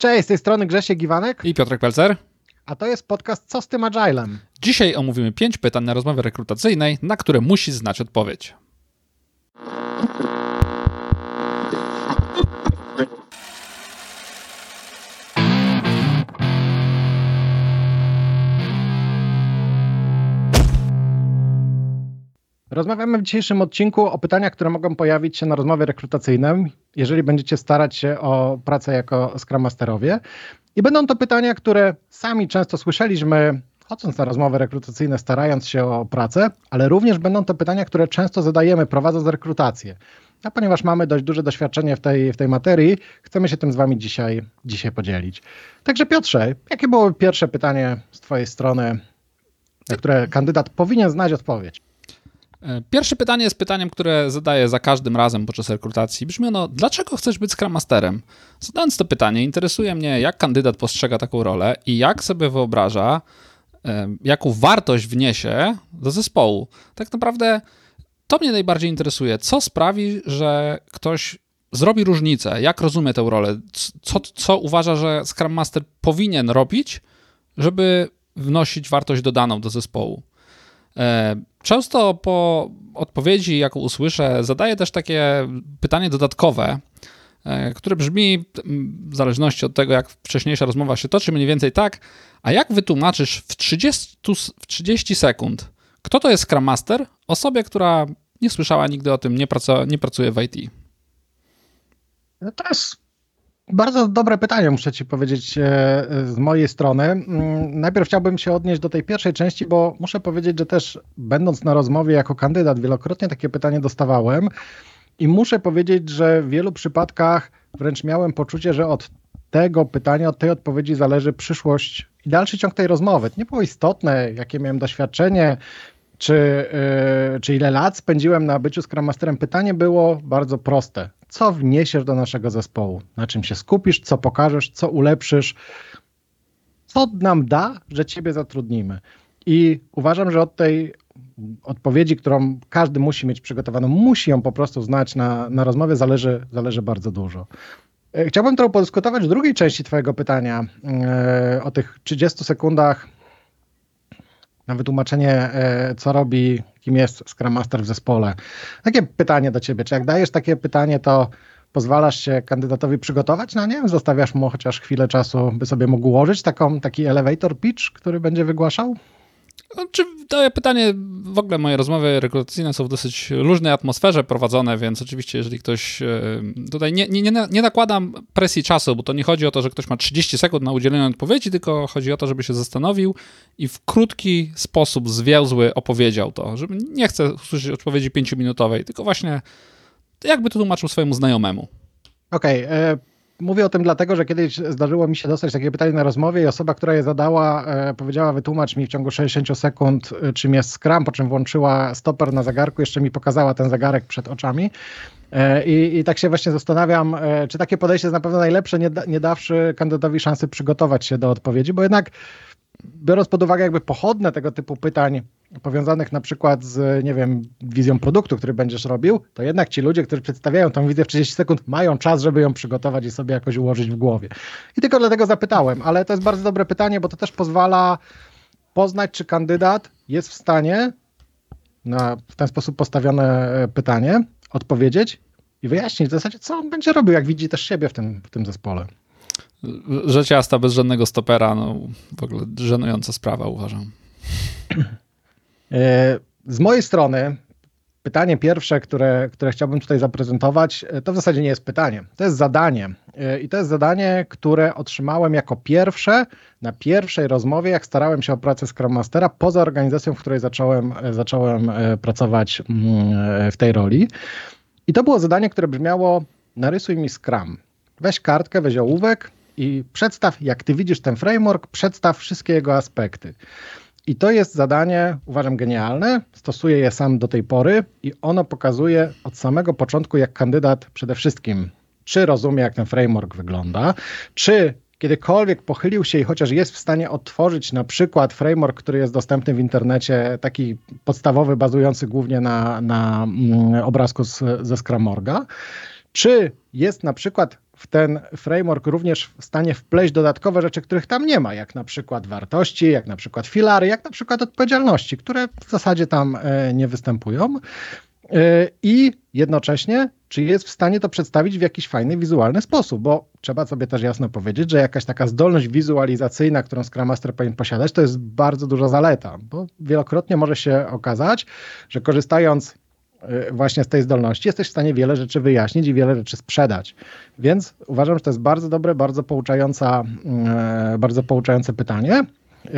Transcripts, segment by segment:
Cześć, z tej strony Grzesiek Iwanek. I Piotrek Pelcer. A to jest podcast Co z tym Agilem? Dzisiaj omówimy pięć pytań na rozmowie rekrutacyjnej, na które musisz znać odpowiedź. Rozmawiamy w dzisiejszym odcinku o pytaniach, które mogą pojawić się na rozmowie rekrutacyjnej, jeżeli będziecie starać się o pracę jako Scrum Masterowie. I będą to pytania, które sami często słyszeliśmy, chodząc na rozmowy rekrutacyjne, starając się o pracę, ale również będą to pytania, które często zadajemy, prowadząc rekrutację. A ponieważ mamy dość duże doświadczenie w tej, w tej materii, chcemy się tym z Wami dzisiaj, dzisiaj podzielić. Także Piotrze, jakie było pierwsze pytanie z Twojej strony, na które kandydat powinien znać odpowiedź? E, pierwsze pytanie jest pytaniem, które zadaję za każdym razem podczas rekrutacji. Brzmi ono, dlaczego chcesz być Scrum Masterem? Zadając to pytanie, interesuje mnie, jak kandydat postrzega taką rolę i jak sobie wyobraża, e, jaką wartość wniesie do zespołu. Tak naprawdę to mnie najbardziej interesuje. Co sprawi, że ktoś zrobi różnicę? Jak rozumie tę rolę? Co, co uważa, że Scrum Master powinien robić, żeby wnosić wartość dodaną do zespołu? E, często po odpowiedzi, jaką usłyszę, zadaję też takie pytanie dodatkowe, e, które brzmi w zależności od tego, jak wcześniejsza rozmowa się toczy, mniej więcej tak, a jak wytłumaczysz w 30, w 30 sekund, kto to jest Scrum Master osobie, która nie słyszała nigdy o tym, nie, nie pracuje w IT? No to jest bardzo dobre pytanie, muszę Ci powiedzieć e, z mojej strony. Mm, najpierw chciałbym się odnieść do tej pierwszej części, bo muszę powiedzieć, że też będąc na rozmowie jako kandydat, wielokrotnie takie pytanie dostawałem i muszę powiedzieć, że w wielu przypadkach wręcz miałem poczucie, że od tego pytania, od tej odpowiedzi zależy przyszłość i dalszy ciąg tej rozmowy. Nie było istotne, jakie miałem doświadczenie, czy, yy, czy ile lat spędziłem na byciu Scrum Masterem. Pytanie było bardzo proste co wniesiesz do naszego zespołu, na czym się skupisz, co pokażesz, co ulepszysz, co nam da, że ciebie zatrudnimy. I uważam, że od tej odpowiedzi, którą każdy musi mieć przygotowaną, musi ją po prostu znać na, na rozmowie, zależy, zależy bardzo dużo. E, chciałbym trochę podyskutować w drugiej części Twojego pytania e, o tych 30 sekundach na wytłumaczenie, e, co robi, kim jest Scrum Master w zespole. Takie pytanie do ciebie, czy jak dajesz takie pytanie, to pozwalasz się kandydatowi przygotować na nie? Zostawiasz mu chociaż chwilę czasu, by sobie mógł ułożyć taką, taki elevator pitch, który będzie wygłaszał? No, czy to pytanie, w ogóle moje rozmowy rekrutacyjne są w dosyć luźnej atmosferze prowadzone, więc oczywiście jeżeli ktoś, e, tutaj nie, nie, nie nakładam presji czasu, bo to nie chodzi o to, że ktoś ma 30 sekund na udzielenie odpowiedzi, tylko chodzi o to, żeby się zastanowił i w krótki sposób zwięzły opowiedział to, żeby nie chcę usłyszeć odpowiedzi pięciominutowej, tylko właśnie jakby to tłumaczył swojemu znajomemu. Okej, okay, e, Mówię o tym dlatego, że kiedyś zdarzyło mi się dostać takie pytanie na rozmowie i osoba, która je zadała, e, powiedziała wytłumacz mi w ciągu 60 sekund, e, czym jest Scrum, po czym włączyła stoper na zegarku, jeszcze mi pokazała ten zegarek przed oczami. E, I, I, tak się właśnie zastanawiam, czy takie podejście jest na pewno najlepsze, nie, da, nie dawszy kandydatowi szansy przygotować się do odpowiedzi, bo jednak biorąc pod uwagę jakby pochodne tego typu pytań powiązanych na przykład z, nie wiem, wizją produktu, który będziesz robił, to jednak ci ludzie, którzy przedstawiają tą wizję w 30 sekund, mają czas, żeby ją przygotować i sobie jakoś ułożyć w głowie. I tylko dlatego zapytałem, ale to jest bardzo dobre pytanie, bo to też pozwala poznać, czy kandydat jest w stanie na w ten sposób postawione e, pytanie odpowiedzieć i wyjaśnić w zasadzie, co on będzie robił, jak widzi też siebie w tym, w tym zespole. Rzecz jasna, bez żadnego stopera, no w ogóle żenująca sprawa uważam. E, z mojej strony pytanie pierwsze, które, które chciałbym tutaj zaprezentować, e, to w zasadzie nie jest pytanie, to jest zadanie. E, I to jest zadanie, które otrzymałem jako pierwsze na pierwszej rozmowie, jak starałem się o pracę Scrum Mastera poza organizacją, w której zacząłem, zacząłem pracować mm, w tej roli. I to było zadanie, które brzmiało narysuj mi Scrum. Weź kartkę, weź ołówek, i przedstaw, jak ty widzisz ten framework, przedstaw wszystkie jego aspekty. I to jest zadanie, uważam, genialne. Stosuję je sam do tej pory i ono pokazuje od samego początku, jak kandydat przede wszystkim, czy rozumie, jak ten framework wygląda, czy kiedykolwiek pochylił się i chociaż jest w stanie otworzyć na przykład framework, który jest dostępny w internecie, taki podstawowy, bazujący głównie na, na mm, obrazku z, ze Scrumorga, czy jest na przykład w ten framework również w stanie wpleść dodatkowe rzeczy, których tam nie ma, jak na przykład wartości, jak na przykład filary, jak na przykład odpowiedzialności, które w zasadzie tam e, nie występują. E, I jednocześnie, czy jest w stanie to przedstawić w jakiś fajny, wizualny sposób, bo trzeba sobie też jasno powiedzieć, że jakaś taka zdolność wizualizacyjna, którą Scrum Master powinien posiadać, to jest bardzo duża zaleta, bo wielokrotnie może się okazać, że korzystając właśnie z tej zdolności, jesteś w stanie wiele rzeczy wyjaśnić i wiele rzeczy sprzedać. Więc uważam, że to jest bardzo dobre, bardzo pouczająca, y, bardzo pouczające pytanie. Y,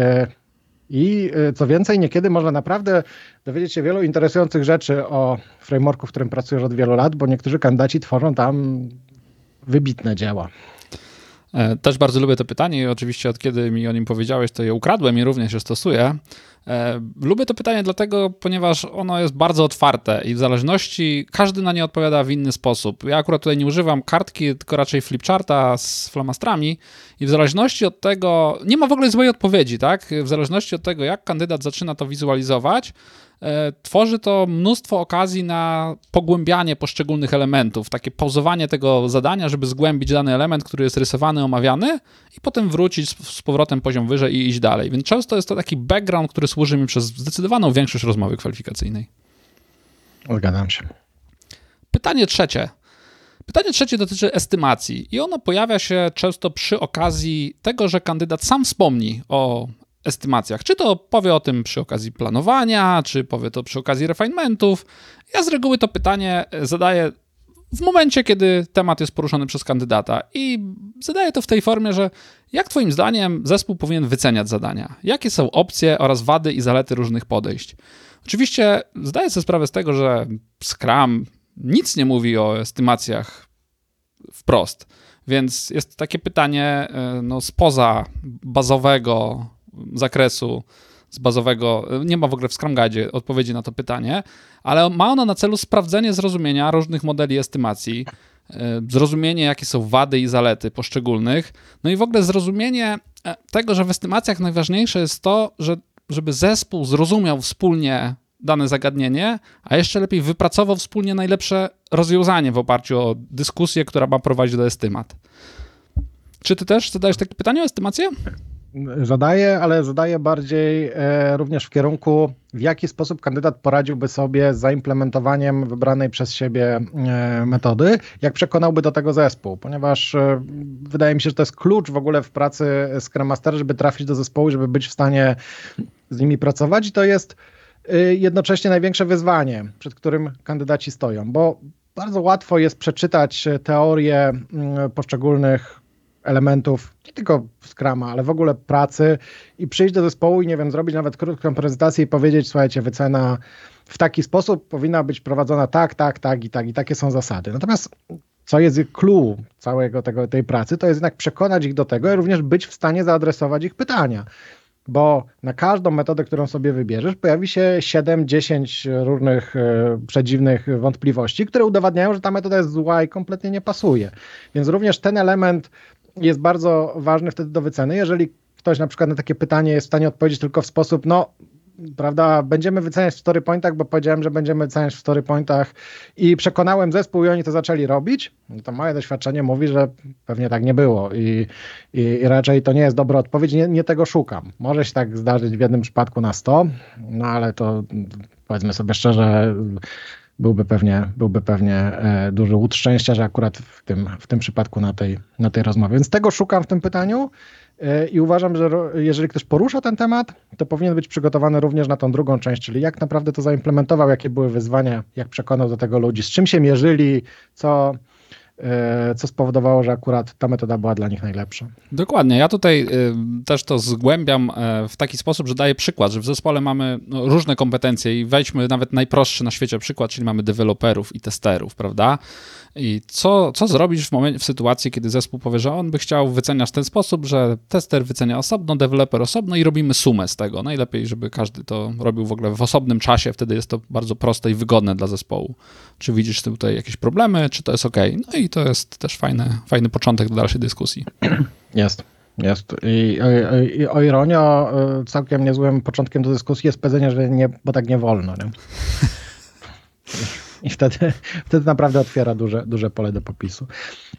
I co więcej, niekiedy można naprawdę dowiedzieć się wielu interesujących rzeczy o frameworku, w którym pracujesz od wielu lat, bo niektórzy kandydaci tworzą tam wybitne dzieła. E, też bardzo lubię to pytanie i oczywiście od kiedy mi o nim powiedziałeś, to je ukradłem i również je stosuję. E, lubię to pytanie dlatego, ponieważ ono jest bardzo otwarte i w zależności, każdy na nie odpowiada w inny sposób. Ja akurat tutaj nie używam kartki, tylko raczej flipcharta z flamastrami i w zależności od tego, nie ma w ogóle złej odpowiedzi, tak? W zależności od tego, jak kandydat zaczyna to wizualizować, tworzy to mnóstwo okazji na pogłębianie poszczególnych elementów, takie pauzowanie tego zadania, żeby zgłębić dany element, który jest rysowany, omawiany i potem wrócić z powrotem poziom wyżej i iść dalej. Więc często jest to taki background, który służy mi przez zdecydowaną większość rozmowy kwalifikacyjnej. Zgadzam się. Pytanie trzecie. Pytanie trzecie dotyczy estymacji i ono pojawia się często przy okazji tego, że kandydat sam wspomni o estymacjach. Czy to powie o tym przy okazji planowania, czy powie to przy okazji refinementów. Ja z reguły to pytanie zadaję w momencie, kiedy temat jest poruszony przez kandydata i zadaję to w tej formie, że jak Twoim zdaniem zespół powinien wyceniać zadania? Jakie są opcje oraz wady i zalety różnych podejść? Oczywiście zdaję sobie sprawę z tego, że Scrum nic nie mówi o estymacjach wprost, więc jest takie pytanie e, no, spoza bazowego zakresu z bazowego, nie ma w ogóle w Scrum Guide odpowiedzi na to pytanie, ale ma ono na celu sprawdzenie zrozumienia różnych modeli estymacji, e, zrozumienie, jakie są wady i zalety poszczególnych, no i w ogóle zrozumienie e, tego, że w estymacjach najważniejsze jest to, że, żeby zespół zrozumiał wspólnie dane zagadnienie, a jeszcze lepiej wypracował wspólnie najlepsze rozwiązanie w oparciu o dyskusję, która ma prowadzić do estymat. Czy ty też zadajesz takie pytanie o estymację? Zadaję, ale zadaję bardziej e, również w kierunku, w jaki sposób kandydat poradziłby sobie z zaimplementowaniem wybranej przez siebie e, metody, jak przekonałby do tego zespół, ponieważ e, wydaje mi się, że to jest klucz w ogóle w pracy Scrum Master, żeby trafić do zespołu, żeby być w stanie z nimi pracować. I to jest e, jednocześnie największe wyzwanie, przed którym kandydaci stoją, bo bardzo łatwo jest przeczytać teorie poszczególnych elementów, nie tylko Scrama, ale w ogóle pracy i przyjść do zespołu i nie wiem, zrobić nawet krótką prezentację i powiedzieć, słuchajcie, wycena w taki sposób powinna być prowadzona tak, tak, tak i tak i takie są zasady. Natomiast co jest clue całego tego, tej pracy, to jest jednak przekonać ich do tego i również być w stanie zaadresować ich pytania. Bo na każdą metodę, którą sobie wybierzesz, pojawi się 7-10 różnych e, przedziwnych wątpliwości, które udowadniają, że ta metoda jest zła i kompletnie nie pasuje. Więc również ten element jest bardzo ważny wtedy do wyceny. Jeżeli ktoś na przykład na takie pytanie jest w stanie odpowiedzieć tylko w sposób, no prawda, będziemy wyceniać w story pointach, bo powiedziałem, że będziemy wyceniać w story pointach i przekonałem zespół i oni to zaczęli robić, no to moje doświadczenie mówi, że pewnie tak nie było i, i, i raczej to nie jest dobra odpowiedź, nie, nie, tego szukam. Może się tak zdarzyć w jednym przypadku na 100, no ale to powiedzmy sobie szczerze, byłby pewnie, byłby pewnie e, duży łód szczęścia, że akurat w tym, w tym przypadku na tej, na tej rozmowie. Więc tego szukam w tym pytaniu e, i uważam, że jeżeli ktoś porusza ten temat, to powinien być przygotowany również na tą drugą część, czyli jak naprawdę to zaimplementował, jakie były wyzwania, jak przekonał do tego ludzi, z czym się mierzyli, co, co spowodowało, że akurat ta metoda była dla nich najlepsza. Dokładnie. Ja tutaj y, też to zgłębiam e, w taki sposób, że daję przykład, że w zespole mamy no, różne kompetencje i wejdźmy nawet najprostszy na świecie przykład, czyli mamy deweloperów i testerów, prawda? I co, co zrobić w, momencie, w sytuacji, kiedy zespół powie, że on by chciał wyceniać w ten sposób, że tester wycenia osobno, deweloper osobno i robimy sumę z tego. Najlepiej, żeby każdy to robił w ogóle w osobnym czasie, wtedy jest to bardzo proste i wygodne dla zespołu. Czy widzisz tutaj jakieś problemy, czy to jest ok? No i to jest też fajny, fajny początek do dalszej dyskusji. Jest. Jest. I, i, i o ironio, e, całkiem niezłym początkiem do dyskusji jest powiedzenie, że nie, bo tak nie wolno. Nie? I wtedy, wtedy naprawdę otwiera duże, duże pole do popisu.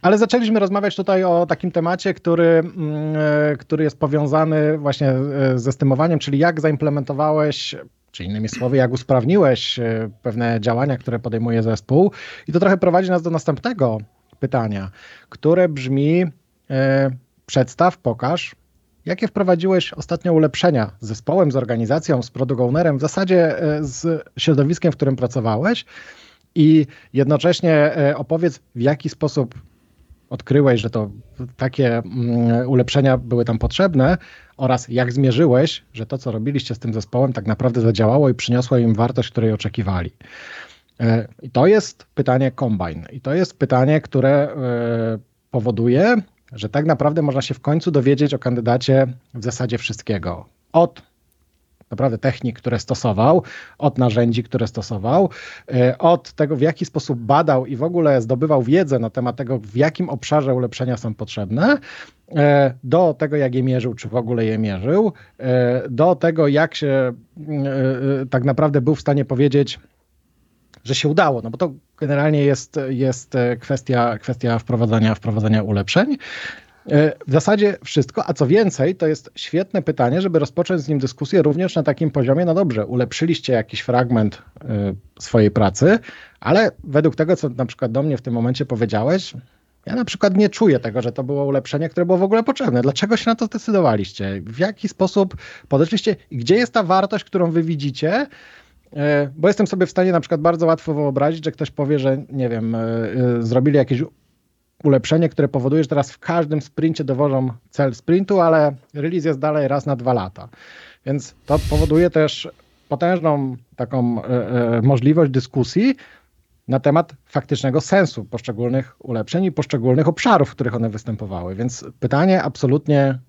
Ale zaczęliśmy rozmawiać tutaj o takim temacie, który, mm, e, który jest powiązany właśnie e, ze stymowaniem, czyli jak zaimplementowałeś czy innymi słowy, jak usprawniłeś e, pewne działania, które podejmuje zespół. I to trochę prowadzi nas do następnego pytania, które brzmi: e, przedstaw, pokaż, jakie wprowadziłeś ostatnio ulepszenia z zespołem, z organizacją, z product ownerem, w zasadzie e, z środowiskiem, w którym pracowałeś. I jednocześnie opowiedz, w jaki sposób odkryłeś, że to takie mm, ulepszenia były tam potrzebne oraz jak zmierzyłeś, że to, co robiliście z tym zespołem, tak naprawdę zadziałało i przyniosło im wartość, której oczekiwali. E, I to jest pytanie Combine. I to jest pytanie, które e, powoduje, że tak naprawdę można się w końcu dowiedzieć o kandydacie w zasadzie wszystkiego. Od naprawdę technik, które stosował, od narzędzi, które stosował, e, od tego, w jaki sposób badał i w ogóle zdobywał wiedzę na temat tego, w jakim obszarze ulepszenia są potrzebne, do tego, jak je mierzył, czy w ogóle je mierzył, do tego, jak się tak naprawdę był w stanie powiedzieć, że się udało, no bo to generalnie jest, jest kwestia, kwestia wprowadzania, wprowadzania ulepszeń. E, w zasadzie wszystko, a co więcej, to jest świetne pytanie, żeby rozpocząć z nim dyskusję również na takim poziomie, no dobrze, ulepszyliście jakiś fragment e, swojej pracy, ale według tego, co na przykład do mnie w tym momencie powiedziałeś, ja na przykład nie czuję tego, że to było ulepszenie, które było w ogóle potrzebne. Dlaczego się na to zdecydowaliście? W jaki sposób podeszliście? Gdzie jest ta wartość, którą wy widzicie? E, bo jestem sobie w stanie na przykład bardzo łatwo wyobrazić, że ktoś powie, że nie wiem, zrobili jakieś ulepszenie, które powoduje, że teraz w każdym sprincie dowożą cel sprintu, ale release jest dalej raz na dwa lata. Więc to powoduje też potężną taką e, e, możliwość dyskusji na temat faktycznego sensu poszczególnych ulepszeń i poszczególnych obszarów, w których one występowały. Więc pytanie absolutnie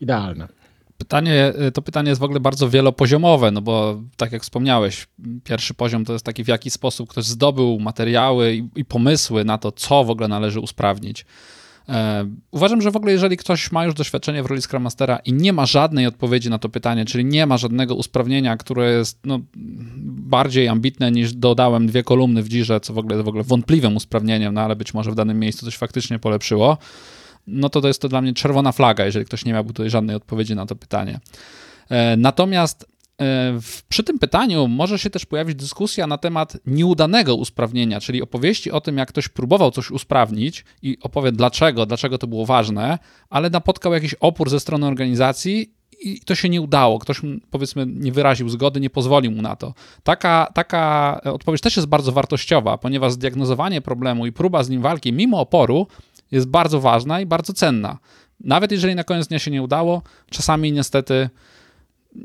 idealne. Pytanie, y, to pytanie jest w ogóle bardzo wielopoziomowe, no bo tak jak wspomniałeś, pierwszy poziom to jest taki, w jaki sposób ktoś zdobył materiały i, i pomysły na to, co w ogóle należy usprawnić. E, uważam, że w ogóle jeżeli ktoś ma już doświadczenie w roli Scrum Mastera i nie ma żadnej odpowiedzi na to pytanie, czyli nie ma żadnego usprawnienia, które jest no, bardziej ambitne niż dodałem dwie kolumny w dzirze, co w ogóle, w ogóle wątpliwym usprawnieniem, no ale być może w danym miejscu coś faktycznie polepszyło, no to to jest to dla mnie czerwona flaga, jeżeli ktoś nie miałby tutaj żadnej odpowiedzi na to pytanie. E, natomiast e, przy tym pytaniu może się też pojawić dyskusja na temat nieudanego usprawnienia, czyli opowieści o tym, jak ktoś próbował coś usprawnić i opowie dlaczego, dlaczego to było ważne, ale napotkał jakiś opór ze strony organizacji i to się nie udało. Ktoś, powiedzmy, nie wyraził zgody, nie pozwolił mu na to. Taka, taka odpowiedź też jest bardzo wartościowa, ponieważ zdiagnozowanie problemu i próba z nim walki mimo oporu jest bardzo ważna i bardzo cenna. Nawet jeżeli na koniec dnia się nie udało, czasami niestety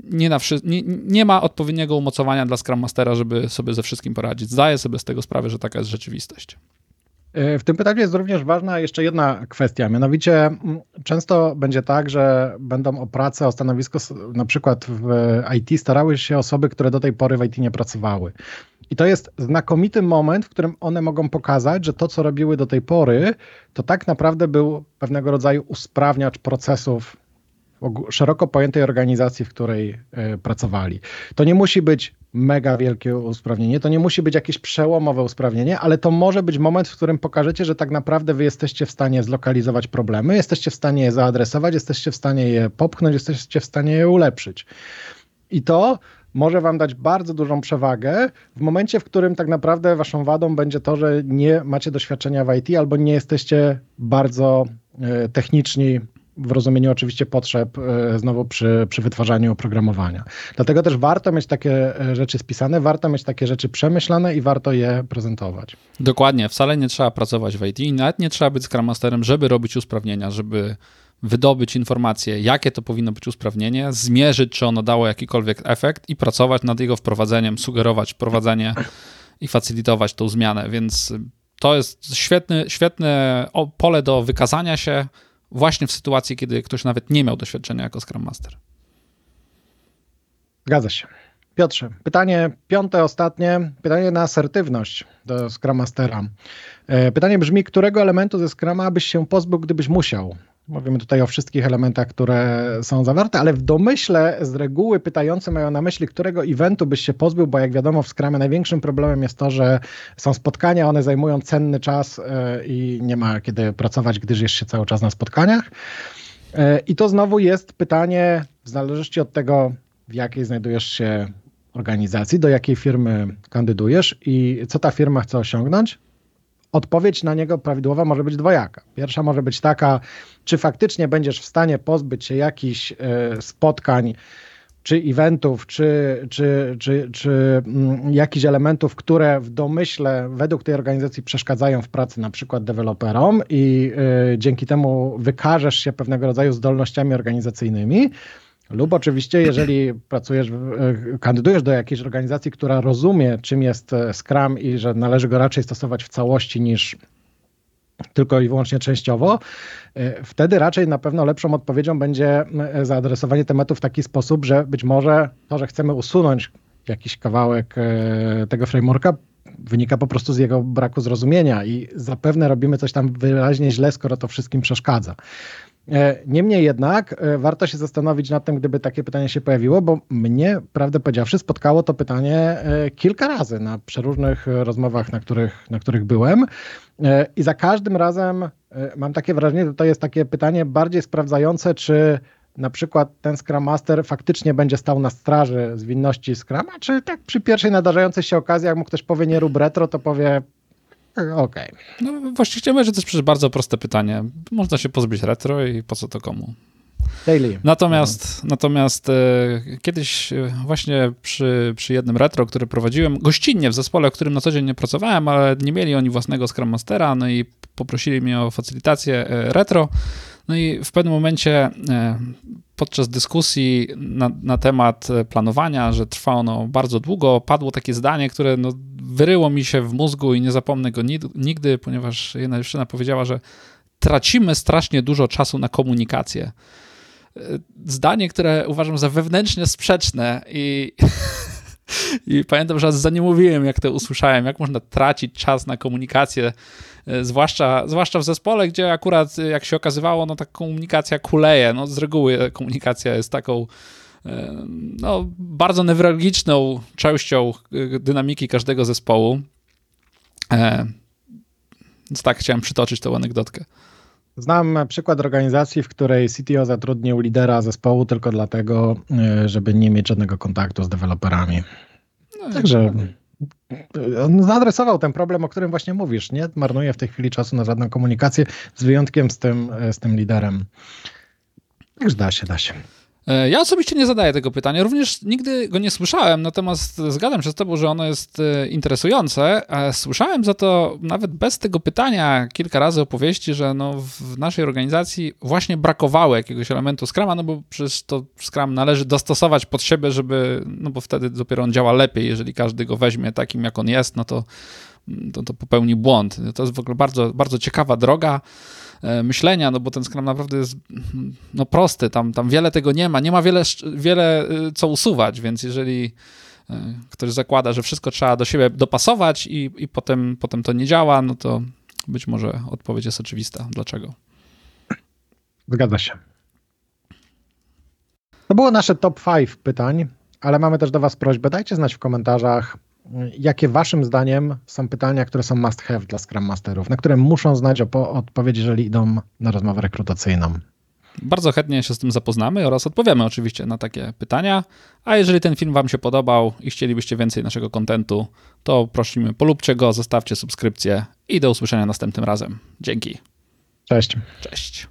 nie, na wszy- nie, nie ma odpowiedniego umocowania dla Scrum Mastera, żeby sobie ze wszystkim poradzić. Zdaję sobie z tego sprawę, że taka jest rzeczywistość. E, w tym pytaniu jest również ważna jeszcze jedna kwestia, mianowicie mm, często będzie tak, że będą o pracę, o stanowisko na przykład w IT starały się osoby, które do tej pory w IT nie pracowały. I to jest znakomity moment, w którym one mogą pokazać, że to, co robiły do tej pory, to tak naprawdę był pewnego rodzaju usprawniacz procesów szeroko pojętej organizacji, w której y, pracowali. To nie musi być mega wielkie usprawnienie, to nie musi być jakieś przełomowe usprawnienie, ale to może być moment, w którym pokażecie, że tak naprawdę wy jesteście w stanie zlokalizować problemy, jesteście w stanie je zaadresować, jesteście w stanie je popchnąć, jesteście w stanie je ulepszyć. I to może wam dać bardzo dużą przewagę w momencie, w którym tak naprawdę waszą wadą będzie to, że nie macie doświadczenia w IT albo nie jesteście bardzo e, techniczni w rozumieniu oczywiście potrzeb e, znowu przy, przy wytwarzaniu oprogramowania. Dlatego też warto mieć takie e, rzeczy spisane, warto mieć takie rzeczy przemyślane i warto je prezentować. Dokładnie, wcale nie trzeba pracować w IT, nawet nie trzeba być Scrum Masterem, żeby robić usprawnienia, żeby wydobyć informacje, jakie to powinno być usprawnienie, zmierzyć, czy ono dało jakikolwiek efekt i pracować nad jego wprowadzeniem, sugerować wprowadzenie i facilitować tą zmianę. Więc to jest świetny, świetne pole do wykazania się właśnie w sytuacji, kiedy ktoś nawet nie miał doświadczenia jako Scrum Master. Zgadza się. Piotrze, pytanie piąte, ostatnie, pytanie na asertywność do Scrum Mastera. E, pytanie brzmi, którego elementu ze Scruma byś się pozbył, gdybyś musiał? Mówimy tutaj o wszystkich elementach, które są zawarte, ale w domyśle z reguły pytający mają na myśli, którego eventu byś się pozbył, bo jak wiadomo w Scrumie największym problemem jest to, że są spotkania, one zajmują cenny czas e, i nie ma kiedy pracować, gdyż jest się cały czas na spotkaniach. E, I to znowu jest pytanie, w zależności od tego, w jakiej znajdujesz się organizacji, do jakiej firmy kandydujesz i co ta firma chce osiągnąć, odpowiedź na niego prawidłowa może być dwojaka. Pierwsza może być taka, czy faktycznie będziesz w stanie pozbyć się jakichś e, spotkań, czy eventów, czy, czy, czy, czy mm, jakichś elementów, które w domyśle według tej organizacji przeszkadzają w pracy na przykład deweloperom i y, dzięki temu wykażesz się pewnego rodzaju zdolnościami organizacyjnymi. Lub oczywiście, jeżeli pracujesz, w- kandydujesz do jakiejś organizacji, która rozumie, czym jest e, Scrum i że należy go raczej stosować w całości niż tylko i wyłącznie częściowo, e, wtedy raczej na pewno lepszą odpowiedzią będzie e, zaadresowanie tematu w taki sposób, że być może to, że chcemy usunąć jakiś kawałek e, tego frameworka, wynika po prostu z jego braku zrozumienia i zapewne robimy coś tam wyraźnie źle, skoro to wszystkim przeszkadza. E, Niemniej jednak e, warto się zastanowić nad tym, gdyby takie pytanie się pojawiło, bo mnie, prawdę powiedziawszy, spotkało to pytanie e, kilka razy na przeróżnych rozmowach, na których, na których byłem. I za każdym razem mam takie wrażenie, że to jest takie pytanie bardziej sprawdzające, czy na przykład ten Scrum Master faktycznie będzie stał na straży zwinności Scruma, czy tak przy pierwszej nadarzającej się okazji, jak mu ktoś powie nie rób retro, to powie okej. No, właściwie powiedzieć, że to jest przecież bardzo proste pytanie. Można się pozbyć retro i po co to komu? Daily. Natomiast, natomiast e, kiedyś e, właśnie przy, przy jednym retro, który prowadziłem gościnnie w zespole, w którym na co dzień nie pracowałem, ale nie mieli oni własnego Scrum Mastera, no i poprosili mnie o facylitację e, retro. No i w pewnym momencie e, podczas dyskusji na, na temat e, planowania, że trwa ono bardzo długo, padło takie zdanie, które no, wyryło mi się w mózgu i nie zapomnę go nigdy, ponieważ jedna dziewczyna powiedziała, że tracimy strasznie dużo czasu na komunikację. Zdanie, które uważam za wewnętrznie sprzeczne i, i pamiętam, że aż za nie mówiłem, jak to usłyszałem, jak można tracić czas na komunikację, e, zwłaszcza, zwłaszcza w zespole, gdzie akurat, e, jak się okazywało, no ta komunikacja kuleje. No, z reguły komunikacja jest taką e, no, bardzo newralgiczną częścią e, dynamiki każdego zespołu. E, Więc tak, chciałem przytoczyć tą anegdotkę. Znam przykład organizacji, w której CTO zatrudnił lidera zespołu tylko dlatego, żeby nie mieć żadnego kontaktu z deweloperami. No, Także y, on zaadresował ten problem, o którym właśnie mówisz. Nie marnuje w tej chwili czasu na żadną komunikację, z wyjątkiem z tym, y, z tym liderem. Także da się, da się. E, Ja osobiście nie zadaję tego pytania, również nigdy go nie słyszałem, natomiast zgadzam się z tobą, że ono jest e, interesujące. E, Słyszałem za to nawet bez tego pytania kilka razy opowieści, że no w naszej organizacji właśnie brakowało jakiegoś elementu Scrama, no bo przecież to Scrum należy dostosować pod siebie, żeby, no bo wtedy dopiero on działa lepiej, jeżeli każdy go weźmie takim, jak on jest, no to, to, to popełni błąd. To jest w ogóle bardzo, bardzo ciekawa droga myślenia, no bo ten Scrum naprawdę jest no prosty, tam, tam wiele tego nie ma, nie ma wiele, wiele y, co usuwać, więc jeżeli y, ktoś zakłada, że wszystko trzeba do siebie dopasować i, i potem, potem to nie działa, no to być może odpowiedź jest oczywista. Dlaczego? Zgadza się. To było nasze top 5 pytań, ale mamy też do Was prośbę. Dajcie znać w komentarzach, jakie Waszym zdaniem są pytania, które są must have dla Scrum Masterów, na które muszą znać odpowiedź, jeżeli idą na rozmowę rekrutacyjną. Bardzo chętnie się z tym zapoznamy oraz odpowiemy oczywiście na takie pytania. A jeżeli ten film Wam się podobał i chcielibyście więcej naszego kontentu, to prosimy, polubcie go, zostawcie subskrypcję i do usłyszenia następnym razem. Dzięki. Cześć. Cześć.